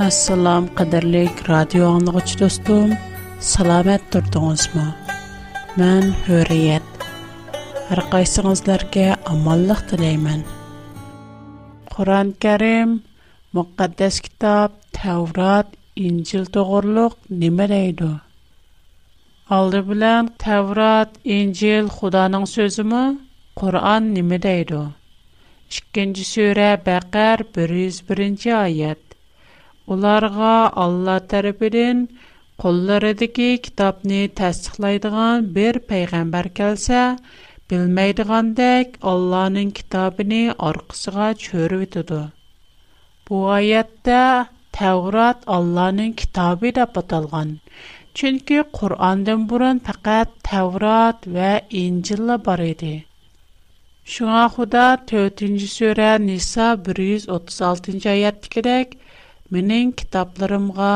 Ассалам, қадерлік радио аунығыш досым, сауабат тұртыңыз ба? Мен Хөреет. Арқаышыңызларга аманлык тілеймін. Құран қарім, мүқәддәс китап, Таврот, Инджил тоғрылық немерейді? Алдымен Таврот, Инджил Худаның сөзіме? Құран неме дейді? 2-ші Бақар 101-ші аят ularga Алла tərəfindən qo'llaridagi kitobni tasdiqlaydigan bir payg'ambar kelsa, bilmaydigandek Allohning kitobini orqasiga cho'rivitidi. Bu oyatda Tavrat Allohning kitobi deb atalgan. Chunki Qur'ondan burun faqat Tavrat va Injil bor edi. Шуңа Худа 4-нче сүре Ниса 136-нчы аятта Менин китапларымга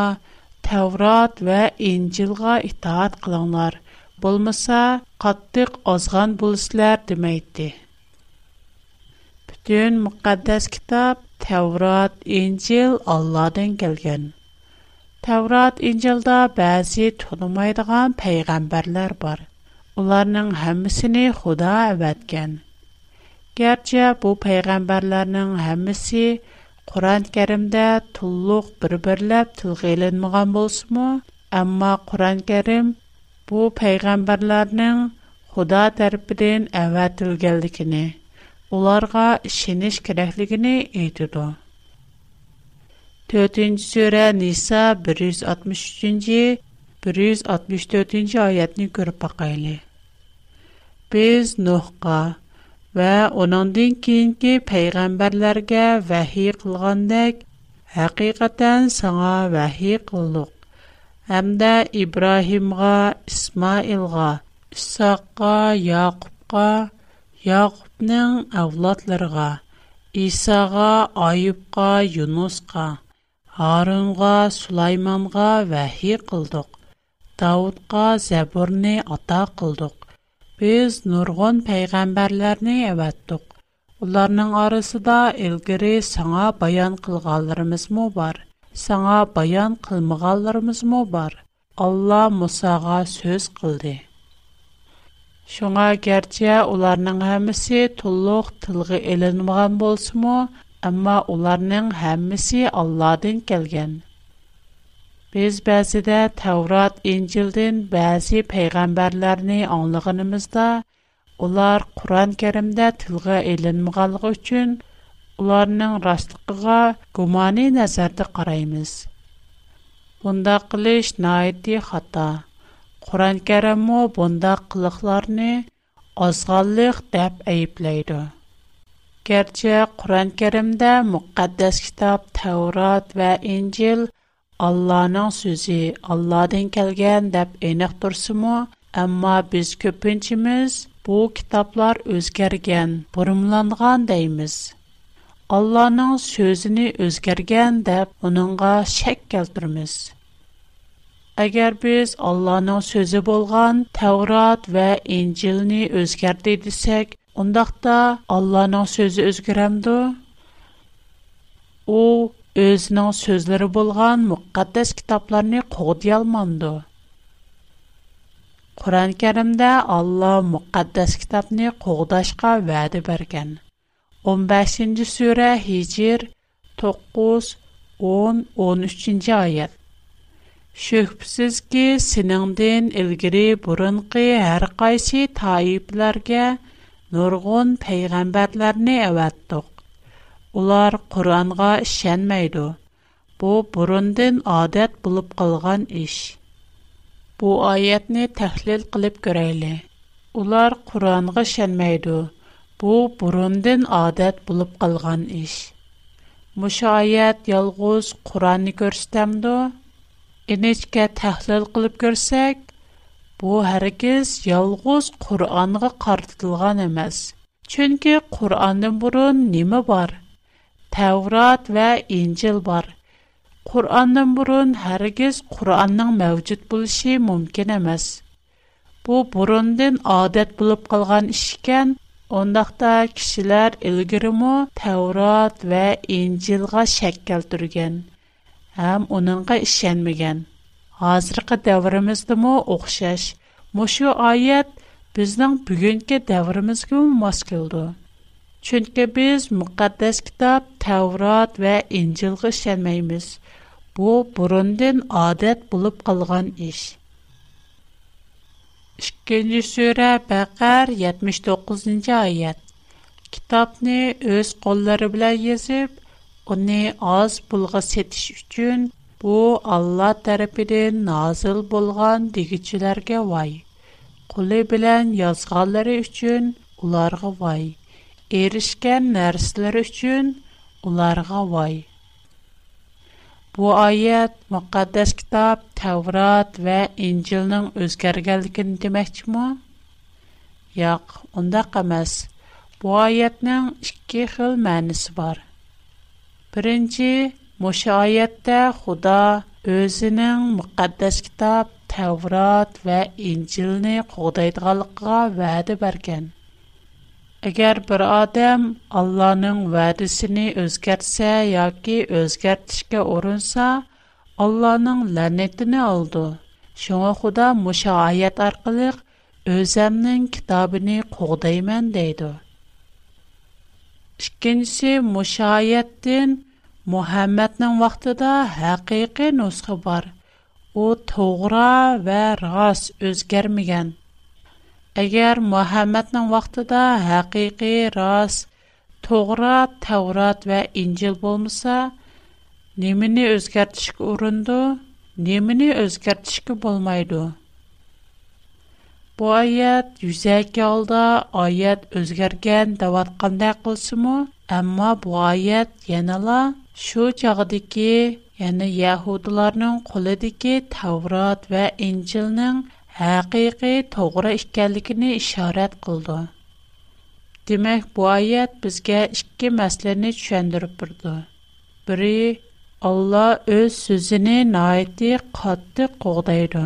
Таврот ва Инжилга итаат кылыңлар. Болмаса, каттык азган булыслар демейди. Бүтүн мукаддас китап Таврот, Инжил Алладан келген. Таврот, Инжилда баасы тунумайдыган пайгамбарлар бар. Уларның хаммасын худа аваткан. Гарча бу пайгамбарларнын хаммасы Qur'on Karimdə tulluq bir-birləb tilgə ilinməyən bolsunmu, amma Qur'on Karim bu peyğəmbərlərin Xuda tərəfindən əvətilgənligini, onlara işiniş kerakligini aytdı. 4-cü surə Nisa 163-cü 164-cü ayətni görüb baxaylı. Biz Nuhqa ва оныңдан кейінгі пайғамбарларға вәхи қылғандек, хақиқатан саңа вәхи қылдық. Әмді Ибрахимға, Исмаилға, Исаққа, Яқубқа, Яқубның әвладларға, Исаға, Айыпқа, Юнусқа, Арынға, Сулайманға вәхи қылдық. Даудқа зәбірне ата қылдық. Без нургон пайгамбарларны әваттук. Уларның арасында илгири саңа баян кылганларымыз му бар? Саңа баян кылмаганларымыз му бар? Алла Мусага сөз кылды. Шуңа гәрчә уларның һәммәсе тулык тылгы эленмәгән булсымы, әмма уларның һәммәсе Алладан килгән. Biz bəzidə Təvrat, İncildən bəzi peyğəmbərlərini anlığınımızda, ular Quran-Kərimdə tilgə elinməğanlığı üçün ularının rastlığına gumani nəzərdə qaraymız. Bunda qilish naiti xata. Quran-Kərimmo bunda qılıqlarını azğallıq dəb əyibləydi. Gerçi Quran-Kərimdə müqəddəs kitab Təvrat və İncil – Allah'nın sözü Allah'tan kelgen dep eniq tur simo amma biz köpçemiz bu kitaplar özgergen burumlanğan deymiz Allah'nın sözini özgergen dep onunğa şekk keltirmiz Agar biz Allah'nın sözü bolğan Tevrat ve İncilni özgerdi desek ondaqta Allah'nın sözü U ئەسنە sözләре булган мүқәддەس китапларны күгдәе алмады. Қуран-Каримдә Алла мүқәддەس китапны күгдәшкә вадә 15-нче сүре, 9 10 13-нче аят. Шәксез ки сенеңдән илгәри бурынкы һәр кайсы тайипларга нургын Улар Куръанга ишенмейдү. Бу бурындын адат болуп калган иш. Бу аятны тахлил кылып көрөлү. Улар Куръанга ишенмейдү. Бу бурындын адат болуп калган иш. Мушаят yalghız Куръанны көрсөтөмдү. Энечке тахлил кылып көрсөк, бу һәркес yalghız Куръанны картылган эмес. Чөнки Куръандын бурун эмне бар? Тәурат вә Инчил бар. Құранның бұрын әргіз Құранның мәвкіт бұл іші мүмкін Бу Бұ бұрындың адет бұлып қалған ішкен, ондақта кішілер үлгірімі Тәурат вә Инчилға шәк кәлтірген. Әм оныңға ішенміген. Азырқы дәвірімізді мұ оқшаш. Мұшу айет біздің бүгінгі дәвірімізгі мас келді. Çünki biz müqəddəs kitab Tevrat və İncil'ə işlənməyimiz. Bu burundan adət bulub qalğan iş. 2-ci surə Bəqər 79-cu ayət. Kitabni öz qolları bilan yazıb, onu az pulğa setiş üçün bu Allah tərəfindən nazil bolğan digicilərə vay. Qulu bilan yazğanları üçün onlara vay erişkən nərslər üçün onlarga vay. Bu ayət müqəddəs kitab Tevrat və İncilnin özgərgənligini deməkmi? Yox, ondaq emas. Bu ayətnin iki xil mənisi var. Birinci, Moşe ayətdə Xuda özünün müqəddəs kitab Tevrat və İncilni qoğdaydıqalıqqa vədə bərgən. Әгәр бер адам Алланың вәдисен өзгәртсә, яки үзгәртишкә орынса, Алланың ләнәтен алды. Шуңа Худа муша аят аркылы өземнең китабын кугдаймын дейди. Икенче муша аяттан Мухаммадның вакытында хакыйкы нусхы бар. У тугра вә рас үзгәрмәгән. Әгәр Мөхәммәднең вакытында хакыйкый рас, Тогра, Таврот ва Инҗил булмаса, немини үзгәртишкә урынды, немини үзгәртишкә булмайды. Bu аят yüzəki halda ayət özgərgən davatqanda qılsımı, amma bu ayət yanala şu çağdakı, yəni Yahudilərin qolidəki Tavrat və İncilnin haqiqiy to'g'ri ekanligini ishorat qildi. Demak, bu oyat bizga ikki masalani tushuntirib turdi. Biri Alloh o'z so'zini noiti qattiq qo'g'daydi.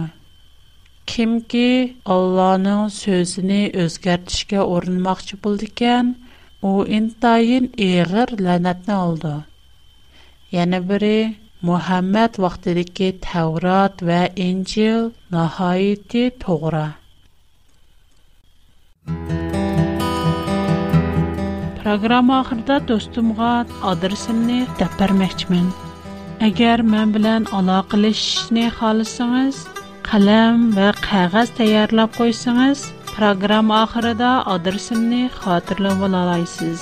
Kimki Allohning so'zini o'zgartirishga urinmoqchi bo'ldikan, u intayin og'ir la'natni oldi. Yana biri Muhammad vaqtidagi Tavrat va Injil nihoyatda to'g'ri. Программа ахырда достумга адресимни deb bermoqchiman. Agar men bilan aloqalashishni xohlasangiz, qalam va qog'oz tayyorlab qo'ysangiz, programma oxirida adresimni xotirlab ola olasiz.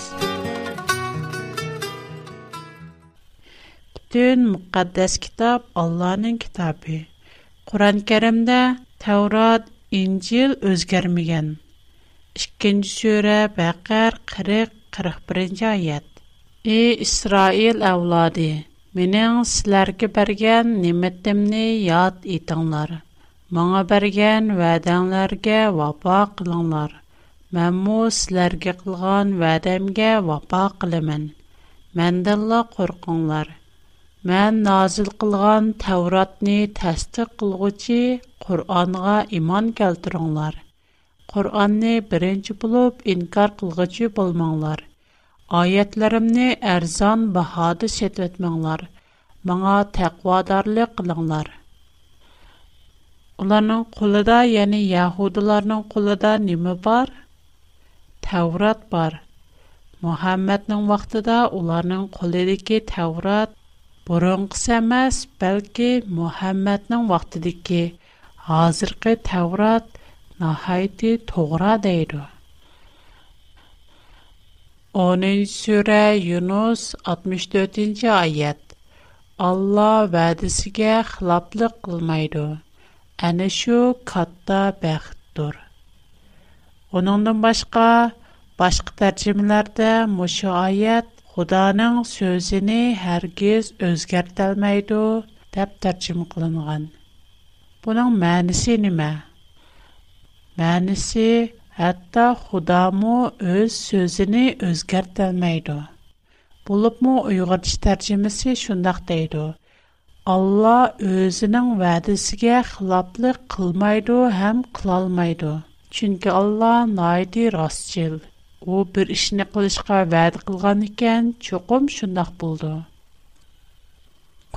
پتن مقدس китаб Алланың نین کتابی قرآن کریم ده تورات انجیل از گرمیان اشکن شوره بقر قرق قرخ برنجایت ای اسرائیل اولادی من از لرک برگن نمتم نی یاد ایتان لر معا برگن وعدان لرگه و باق لان Мән назил кылган Тәуратны тәсдик кылгычы Куранга иман келтириңләр. Куранны беренче булып инкар кылгычы булмаңлар. Аятларымны арзан баһада сәтәтмәңләр. Маңа тәкъвадарлык кылыңлар. Уларның кулыда, яни яһудларның кулыда неме бар? Тәврат бар. Мухаммәднең вакытында уларның кулыдагы Тәврат бұрынғысы емес бәлки мұхаммәднің уақытыдекі азырғы тәурат нахайты тоғра дейді 10 сүре юнус 64-ші аят алла вәдісіге хылаплық қылмайды әні шу қатта бәқіттұр оныңдың башқа башқы тәржімелерді мұшы Xudanın sözünü hərgiz özgərtəlməydi, deyə tərcümə qılınğan. Bunun mənisi nə? Mənisi hətta Xudamu öz sözünü özgərtəlməydi. Bulubmu Uyğurca tərcüməsi şundaq deydi. Allah özünün vədəsinə xilaflıq qılmaydı, həm qılalmaydı. Çünki Allah naidi rastçıl u bir ishni qilishga va'da qilgan ekan cho'qim shundoq bo'ldi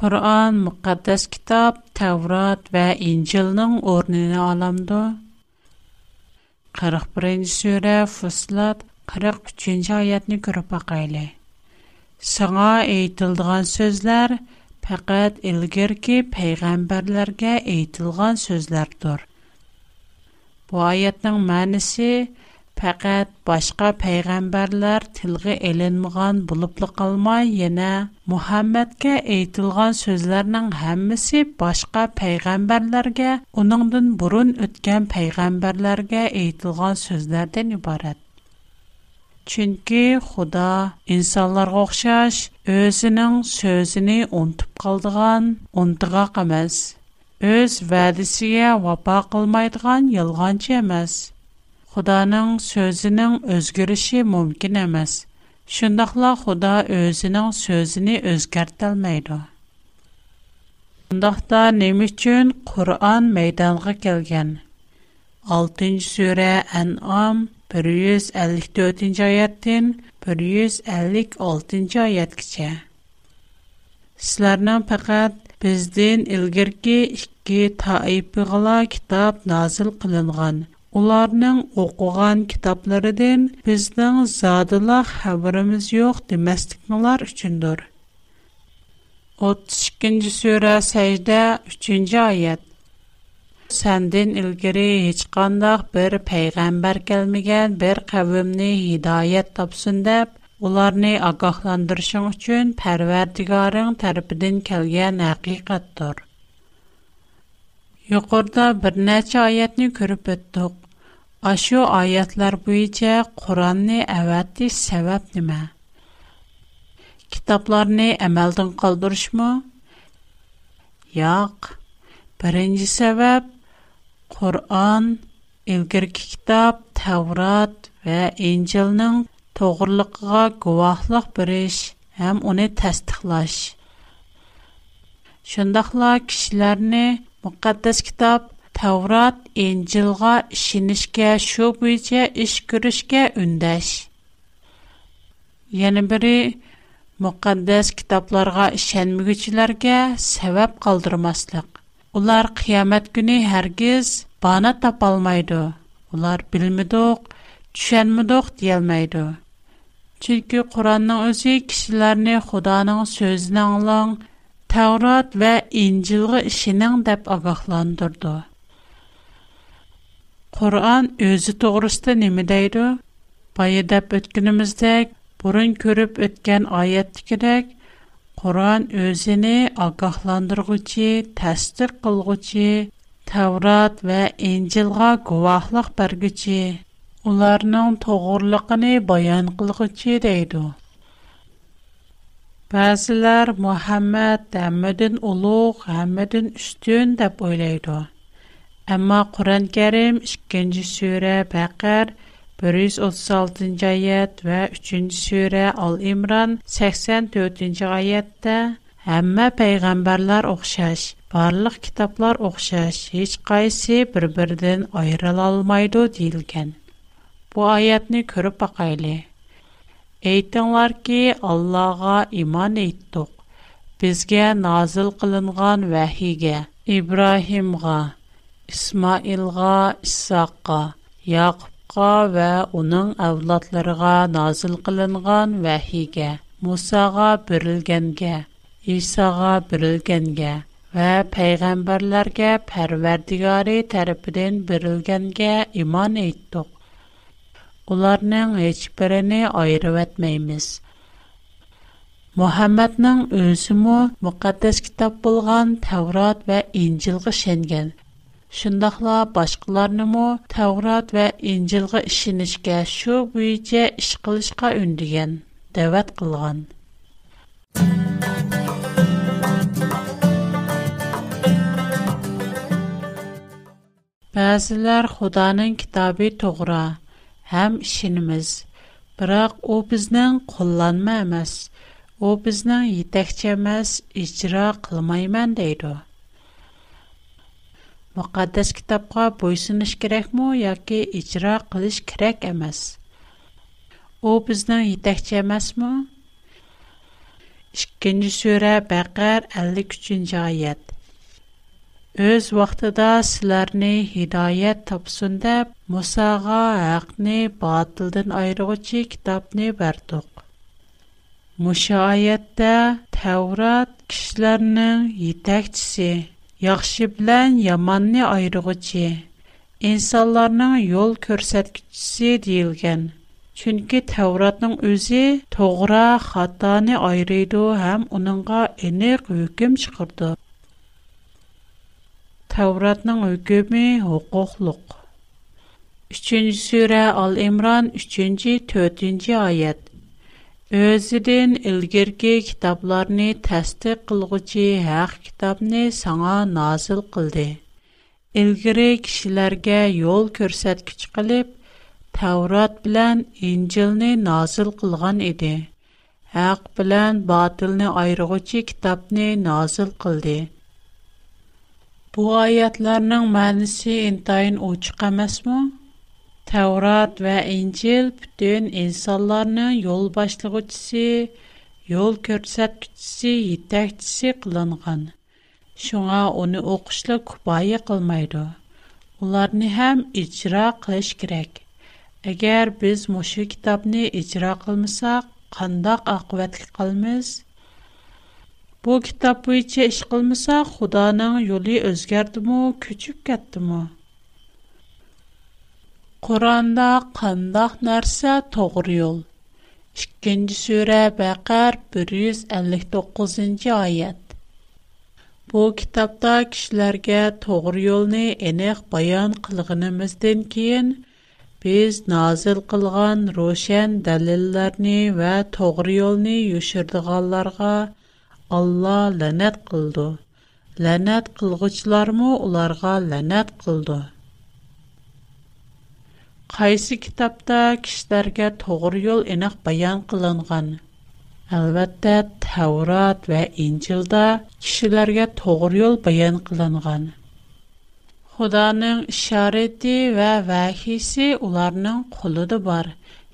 qur'on muqaddas kitob tavrot va injilning o'rnini olamdi qirq birinchi sura fuslat qirq uchinchi oyatni ko'rib boqayli Саңа әйтілдіған сөзләр пәкәт илгерки пәйғәмбәрләргә әйтілған сөзләрдір. Бу аятның мәнісі Пақат башка пейгамбарлар тилғы элінмған булыплы қалмай, йена Мухаммадке эйтілған сөзләрнан хаммиси башка пейгамбарларге, уныңдын бұрын өткен пейгамбарларге эйтілған сөзләрден ібарад. Чынки, худа, инсалар оқшаш, өзінің сөзіні унтып қалдыған унтыга қамаз. Өз вәдісіе вапа қылмайдыған елған чемаз. Xudoning so'zining o'zgarishi mumkin emas. Shundaqla Xudo o'zining so'zini o'zgartirmaydi. Bundaqda nima uchun Qur'on maydonga kelgan? 6-sura An'am 154-oyatdan 156-oyatgacha. Sizlarning faqat Bizdən ilgirki iki taifəla kitab nazil qılınğan ularning o'qigan kitoblaridan bizning zodila xabarimiz yo'q demasliklar uchundir 32 sura sajda 3 oyat Səndən ilgiri heç qandaq bir peyğəmbər gəlməyən bir qəvmni hidayət tapsın deyə ularni ogohlantirishing uchun parvardigoring tarafidan kelgan haqiqatdir Yuqorida bir neçə ayətni görüb ötdük. Aşu ayətlər buyincə Qur'anni əvətiş səbəb nə? Kitablarni əməldən qaldırışmı? Yoq. Birinci səbəb Qur'an, ilgirki kitab Tevrat və İncilnin toğruluğuna guvahlıq biriş həm onu təsdiqlaş. Şundaqla kişilərni Мөкаддас китап Таврат, Инжилга шинишкә шу буенча эш күрешкә үндәш. Яны бере Мөкаддас китапларга ишенмәгечләргә сәбәп калдырмаслык. Улар кыямат көне һәргиз бана тапалмайды. Улар билмидек, түшенмидек диелмәйды. Чөнки Қуранның үзе кешеләрне Худаның сөзен аңлаң Tavrat və İncilğa işinin dəb ağaqlandırdı. Qur'an özü doğrusu nə deyir? Bayı dəb ötkünümüzdək, burun görüb ötkən ayətdikidək, Qur'an özünü ağaqlandırğıcı, təsdiq qılğıcı, Tavrat və İncilğa guvahlıq bərgücü, onların toğurluğunu bayan qılğıcı deydi. Bəzilər Muhammad həmmədən uluq, həmmədən üstün deyə oylaydı. Amma Quran-Kərim 2-ci surə Bəqər 136-cı ayət və 3-cü surə Al-İmran 84-cü ayətdə Həmmə peyğəmbərlər oxşar, barlıq kitablar oxşar, heç qaysı bir-birindən ayrıla almaydı Bu ayətni görüb baxaylı. Әйтіңлар ки, Аллаға иман еттіқ, бізге назыл қылынған вәхиге, Ибраһимга, Исмаилға, Иссаққа, Яқыпқа вә оның авлатларыға назыл қылынған вәхиге, Мусаға бірілгенге, Исаға бірілгенге, Вә пәйғамбарларға пәрвердігарі тәріпіден бірілгенге иман еттіқ. Onların heç birini ayırıb etməyimiz. Muhammed'in özü mü müqəddəs kitab bulğan Tevrat və İncil qışəngən. Şundaqla başqalarını mı Tevrat və İncil qışınışqə şu büyücə iş qılışqa ündüyən, dəvət qılğan. Bəzilər Xudanın һәм işimiz. Biroq u bizning qo'llanma emas, u bizning yetakchi emas, ijro qilmayman deydi. Muqaddas kitobga bo'ysunish kerakmi yoki ijro qilish kerak emas? U bizning yetakchi emasmi? 2-chi sura Baqar 53-oyat. Без вахтада силәрне һидаят тапсын деп Мусаға хакны батылдан айыручы китапны бардык. Мушаайятта Тэврат кишләрне йетекчси, яхшы белән яманны айыручы, инсаннарның yol көрсәткчси дилгән. Чөнки Тэвратның үзе тугра хатаны айырыйду һәм аныңга энерге выкем чыкды. Тавратнын үгүми хукуклук. 3-нче сүрө Ал-Имран 3-4-нче аят. Өзүдөн илгерки китепларны тасдик кылгычы хак китепни саңа назил кылды. Илгери кишилерге жол көрсөткүч кылып, Таврат менен Инжилни назил кылган иде. Хак менен батылны айыргычы китепни назил кылды. Бу аятларның мәнисе интайын очыка мәсмі? Тәурат вә Инчил бүтін инсанларның ел башлығы түсі, ел көрсәт қылынған. Шуңа оны оқышлы күбайы қылмайды. Оларны һәм ичра қылыш керек. Әгәр біз мұшы китапны ичра қылмысақ, қандақ ақуәтлік қылмыз – Bu kitob bo'yicha ish qilmasa, Xudoning yo'li o'zgardimi, ko'chib ketdimi? Qur'onda qandoq narsa to'g'ri yo'l? 2-nji sura Baqar 159-oyat. Bu kitobda kishilarga to'g'ri yo'lni aniq bayon qilganimizdan keyin biz nazil qilgan ro'shan dalillarni va to'g'ri yo'lni yo'shirdiganlarga Allah lənət qıldı. Lənət qılğıçlarmı onlara lənət qıldı. Qaysı kitabda kişilərə doğru yol eniq bayan qılınğan? Əlbəttə Tavrat və İncildə kişilərə doğru yol bayan qılınğan. Xudanın işarəti və vəhisi onların qulu bar, var.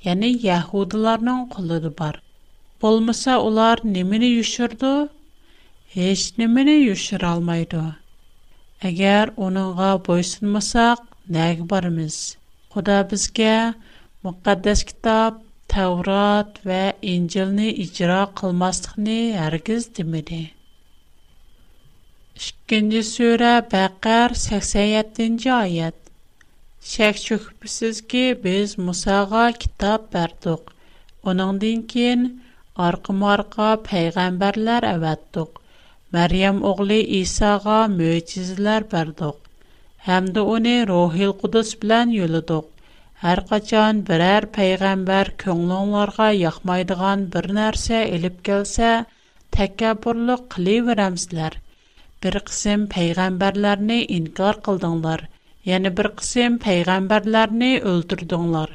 Yəni Yahudların qulu da Олмаса, олар немені үшірді? Еш немені үшір алмайды. Әгер оныңға бойсынмасақ, нәг барымыз? Құда бізге мұқаддас кітап, тәурат вә инжіліні ижіра қылмастықыны әргіз демеді. Шыққенде сөйрі бәқәр 87-ci айет. Шәк шөкіпісіз ке біз Мұсаға кітап бәрдіқ. Оныңдың кен – Arqı marqa peygamberler awatdyk. Maryam ogly Isağa möçizeler berdik. Hemde ony Ruhul Qudus bilen yuldyk. Her qachan birer peygamber köngülçülere ýakmaýdýan bir näse elip kelse, täkkaburlyk edýärämsizler. Bir qism peygamberleri inkar boldyňlar, ýa bir qism peygamberleri öldürdiňler.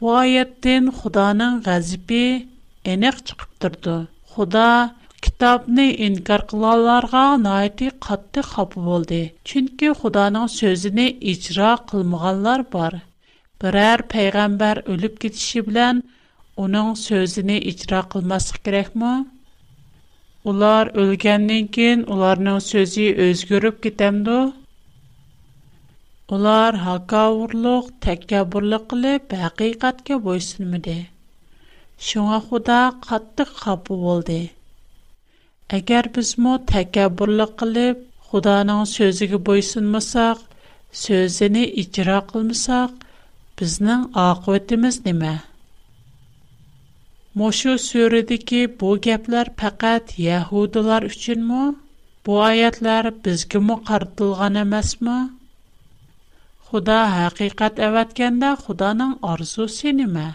Bu aýetden Hudaňyň gazpy aniq chiqib turdi xudo kitobni inkor qilganlarga noiti qattiq xafa bo'ldi chunki xudoning so'zini ijro qilmaganlar bor biror payg'ambar o'lib ketishi bilan uning so'zini ijro qilmaslik kerakmi ular o'lgandan keyin ularning so'zi o'zgarib ketamdi ular hakavurliq takabburlik qilib haqiqatga bo'ysunmadi Шуңа Худа каттык хапы болды. Әгәр бізмо тәкәббурлык кылып, Худаның сөзіге бойсынмасақ, сөзіні icra қылмасақ, біздің ақыбетіміз неме? Мошу сүрədəki bu gəplər faqat Yahudilar üçünmü? Bu ayətlər bizgəmi qartılğan emasmı? Xuda həqiqət əvətkəndə Xudanın arzusu nimə?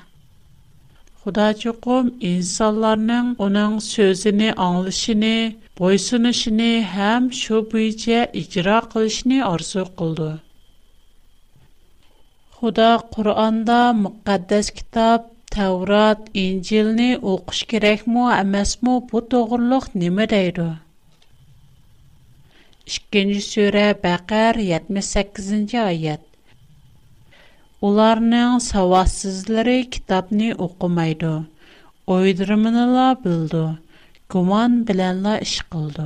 Худа чуқум инсанларның оның сөзіні аңылышыны, бойсынышыны һәм шу бүйче икра қылышыны арсу қылды. Худа Құранда мұқаддас китап, Таурат, Инжилни оқыш керек му, әмәс му, бұ тоғырлық немі дейді. Ишкенжі сөре Бәкәр 78-ci аят. Onlarning savadsizlari kitobni o'qimaydi, o'ydirmanala bildi, gumon bilanla ish qildi.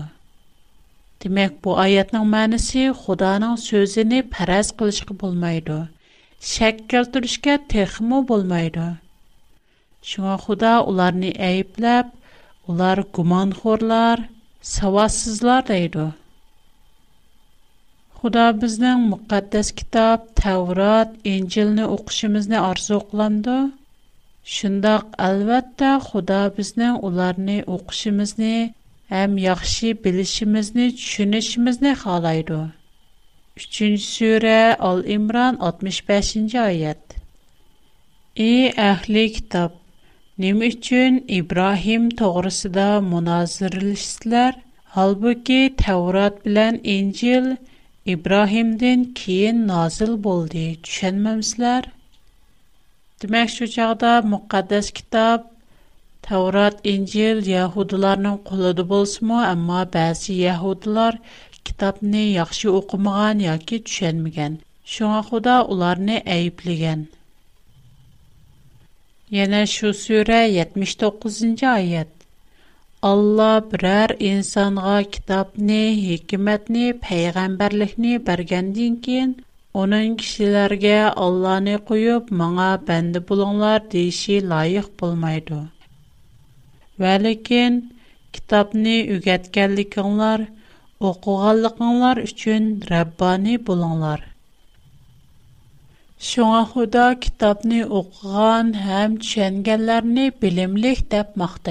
Demek bu ayatning ma'nosi Xudoning so'zini faraz qilishga bo'lmaydi. Shak keltirishga texmo bo'lmaydi. Shunga Xudo ularni ayblab, ular gumonxo'rlar, savadsizlar deydi. Xuda bizning müqəddəs kitab, Tevrat, İncilni oxuşumuzni arzu qılandı. Şundaq əlbəttə Xuda bizning ularni oxuşumuzni həm yaxşı bilishimizni, tushunishimizni xalaydı. 3-cü surə Al-İmran 65-ci ayət. Ey əhli kitab, Nima uchun Ibrohim to'g'risida munoziralashsizlar? Holbuki Tavrat bilan Injil İbrahimdən keyin nazil boldu. Düşənməmsizlər? Demək şu çağda müqəddəs kitab Tavrat, İncil Yahudilərin qolunda bolsunmu, amma bəzi Yahudilər kitabni yaxşı oxumağan yoki düşənməyən. Şuna Xuda onları əyibləyən. Yana şu surə 79-cı ayət. Алла برر инсанга غا کتاب نه حکمت кин, پیغمبر لح نه برگندین کین. اون انجیلر گه الله نه قیوب معا بند بلوندار دیشی لایح بول میده. ولی کین کتاب نه یوگت کلیکانلار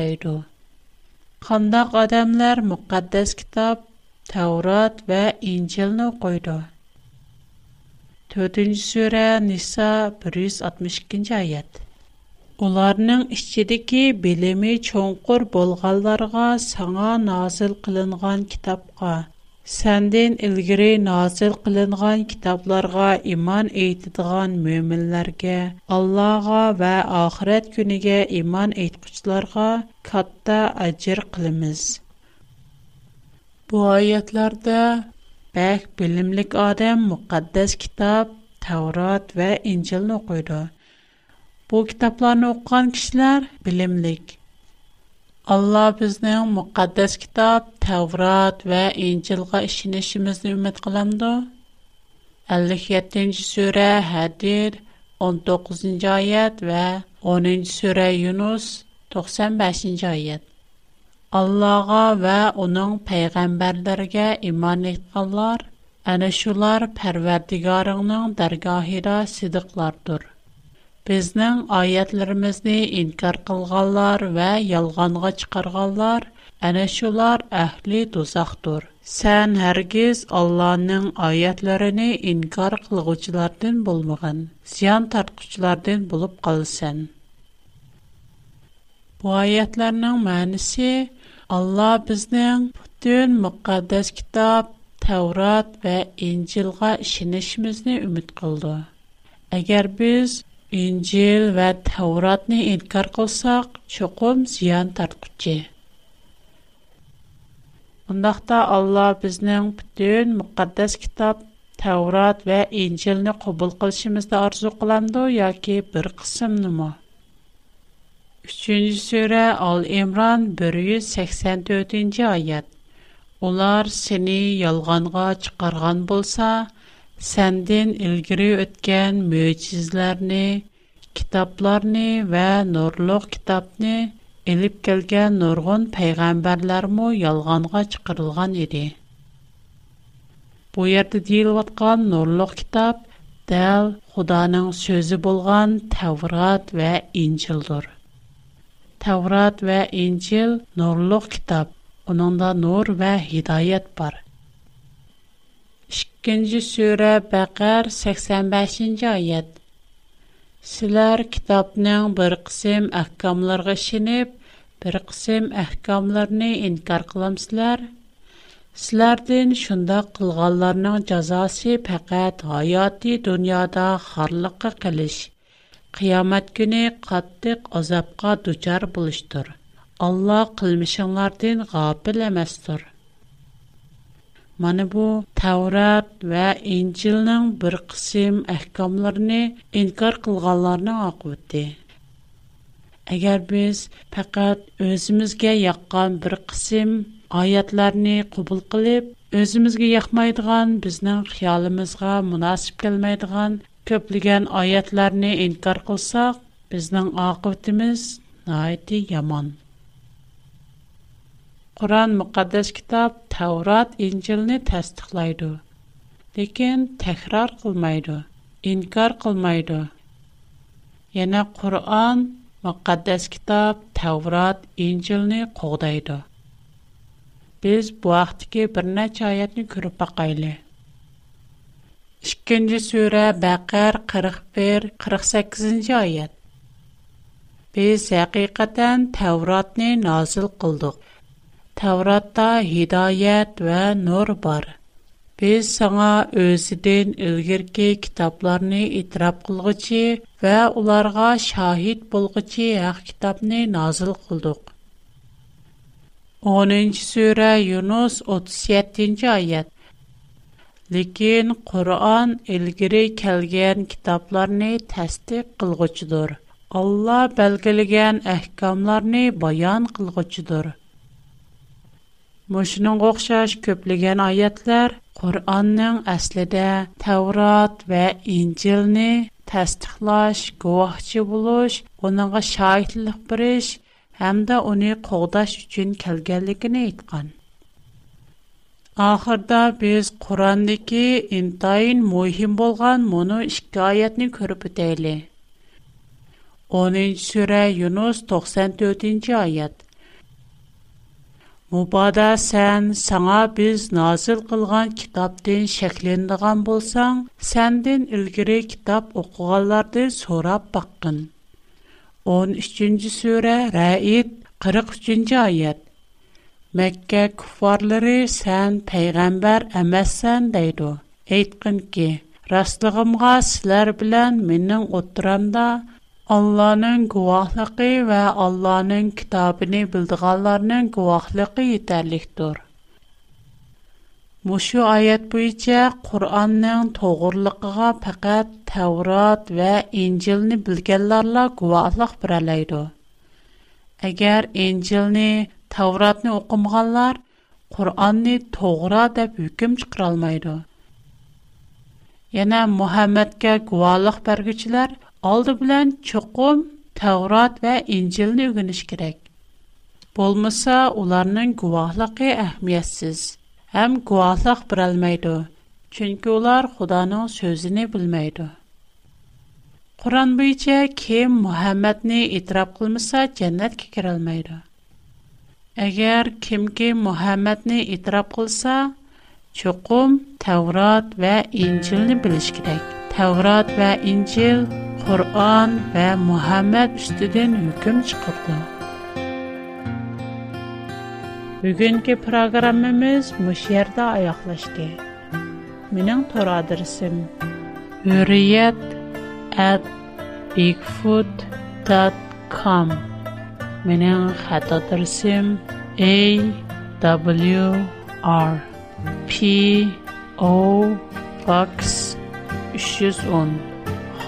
شون Қандақ адамлар мұқаддас кітап, Таурат вә Инчелні қойды. Төтінші сөре Ниса 162-кінші Уларның Оларның ішчедікі білімі чонқұр болғаларға саңа назыл қылынған кітапқа, Сәндин илгири назил кылынган китапларга иман әйтидган мөэминләргә, Аллага ва ахирет күнегә иман әйткычларга катта аҗир кылмыз. Бу аятләрдә бәк билимлек адам мөхәддәс китап, Таврот ва Инҗилне укыды. Бу китапларны укыган кешеләр билимлек Allah bizning muqaddas kitob Tavrat va İncilga ishonishimizni umid qilamdi. 57-ci surə Hədir 19-cu ayət və 10-cu surə Yunus 95-ci ayət. Allah'a və onun peyğəmbərlərinə iman etdilər. Ana şular Pərverdigarının dərgahında sidiqlardır. Bizning oyatlarimizni inkor qilganlar va yolg'onga chiqarganlar ana shular ahli do'zaxdir. Sen hergiz Allah'ın ayetlerini inkar kılgıçlardan bulmağın, ziyan tartqıçlardan bulup qalsan. Bu ayetlerinin mənisi Allah bizden bütün müqaddes kitap, Tevrat ve İncil'a işinişimizni ümit qıldı. Əgər biz İncil və Təvratnı etkar qoysaq, çoxum ziyan tərtdiqdi. Bundaqda Allah biznin bütün müqəddəs kitab Təvrat və İncilni qəbul qılışımızda arzu qalandı və ya bir qismnimo. 3-cü surə, Əl-İmrân 184-cü ayət. Onlar səni yalanğa çıxarğan bulsa Сәнден илгири үткән мөҗизләрне, китапларне вә Нурлыг китабне алып келгән Нургын пайғамбарлармы ялгынға чыгарылган иде. Бу ярдә тиләп аткан Нурлыг китап дәл Худаның сөзе булган Таврот вә Инҗилдөр. Таврот вә Инҗил Нурлыг китап. Оннда Нур вә хидаят бар. 2 сүре Бакар 85-нче аят. Силар китабның бер кысым аһкамларга шинеп, бер кысым аһкамларны инкар кыламсызлар. Силардан шунда кылганларның жазасы фақат хаяти дөньяда харлыкка кылыш. Қиямат күне қаттык азапка дучар булыштыр. Алла кылмышыңлардан гапил Мана бу Таурат ва Инжилнең бер кысым әхкамларын инкар кылганларның акыты. Агар без фақат өзимизгә яккан бер кысым аятларын кабул кылып, өзимизгә якмайдыган, безнең хыялымызга мунасип келмәйдыган көплегән аятларын инкар кылсак, безнең акытыбыз найти яман. Quran müqəddəs kitab Tavrat, İncilni təsdiqləyir. Lakin təkrar qılmır, inkar qılmır. Yəni Quran müqəddəs kitab Tavrat, İncilni qoğdaydı. Biz bu vaxtki bir neçə ayəti görüb baxaylı. 2-ci surə Bəqər 41, 48-ci ayət. Biz həqiqətən Tavratni nazil Təvratda hidayət və nur var. Biz sənə özüdən ilgirki kitablarını itiraf qılğıcı və onlara şahid bolğıcı haq kitabını nazil qıldıq. 10-cu surə Yunus 37-ci ayət. Lakin Quran ilgiri kəlgən kitablarını təsdiq qılğıcıdır. Allah belgiləyən əhkamlarını bayan qılğıcıdır. Мошныңга оқшаш көплегән аятлар Qur'onning aslida Tavrat va Injilni tasdiqlash, guvohchi bo'lish, uninga shohidlik berish hamda uni qo'g'dash uchun kelganligini aytgan. Oxirda biz Qur'ondagi intayin muhim bo'lgan mono ikki oyatni ko'rib o'taylik. 10-sura Yunus 94-oyat. Мұбада сән саңа біз назыл қылған китаптен шәкілендіған болсаң, сәнден үлгірі китап оқуғаларды сорап баққын. 13-ci сөрә Рәйіт, 43-ci айет. Мәккә күфарлары сән пәйғамбар әмәссән дейді. Әйтқын ки, растығымға сілер білән менің отыранда, Allah'ın guwahlygy we Allah'ın kitabyny bildiganlaryň guwahlygy ýeterlikdir. Muşu ayet boýunça Qur'annyň togurlygyga faqat Tawrat we Injilni bilgenlerla guwahlyk berelýdi. Eger Injilni, Tawratny okumaganlar Qur'anni toğra dep hüküm çıqara almaydı. Yana Muhammedga guwahlyk bergiçiler aldı bilən çoxum Təvrat və İncilni öyrəniş kerak. Bolmasa onların guvahlығы əhmiyyətsiz, həm guvahlıq birəlməydi, çünki onlar Xudanın sözünü bilməydi. Quran bo'yicha kim Muhammadni e'tirof qilmasa jannatga kirolmaydi. Agar kimki Muhammadni e'tirof qilsa, cho'qim Tavrat va Injilni bilish kerak. Tavrat va Injil Qur'an və Muhammad üstüdən hüküm çıxırdı. Bugünkü proqramımız bu yerdə ayaqlaşdı. Mənim tor adresim hurriyet@bigfoot.com Mənim xətt adresim a w r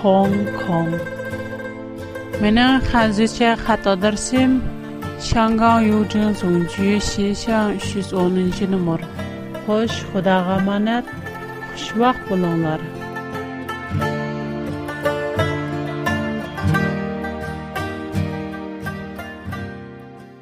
Hong Kong. Mening hanzicha xato darsim Shangang Yujin Zongju Xishang 110 numar. Xo'sh, Xudoga xush Xushvaqt bulonglar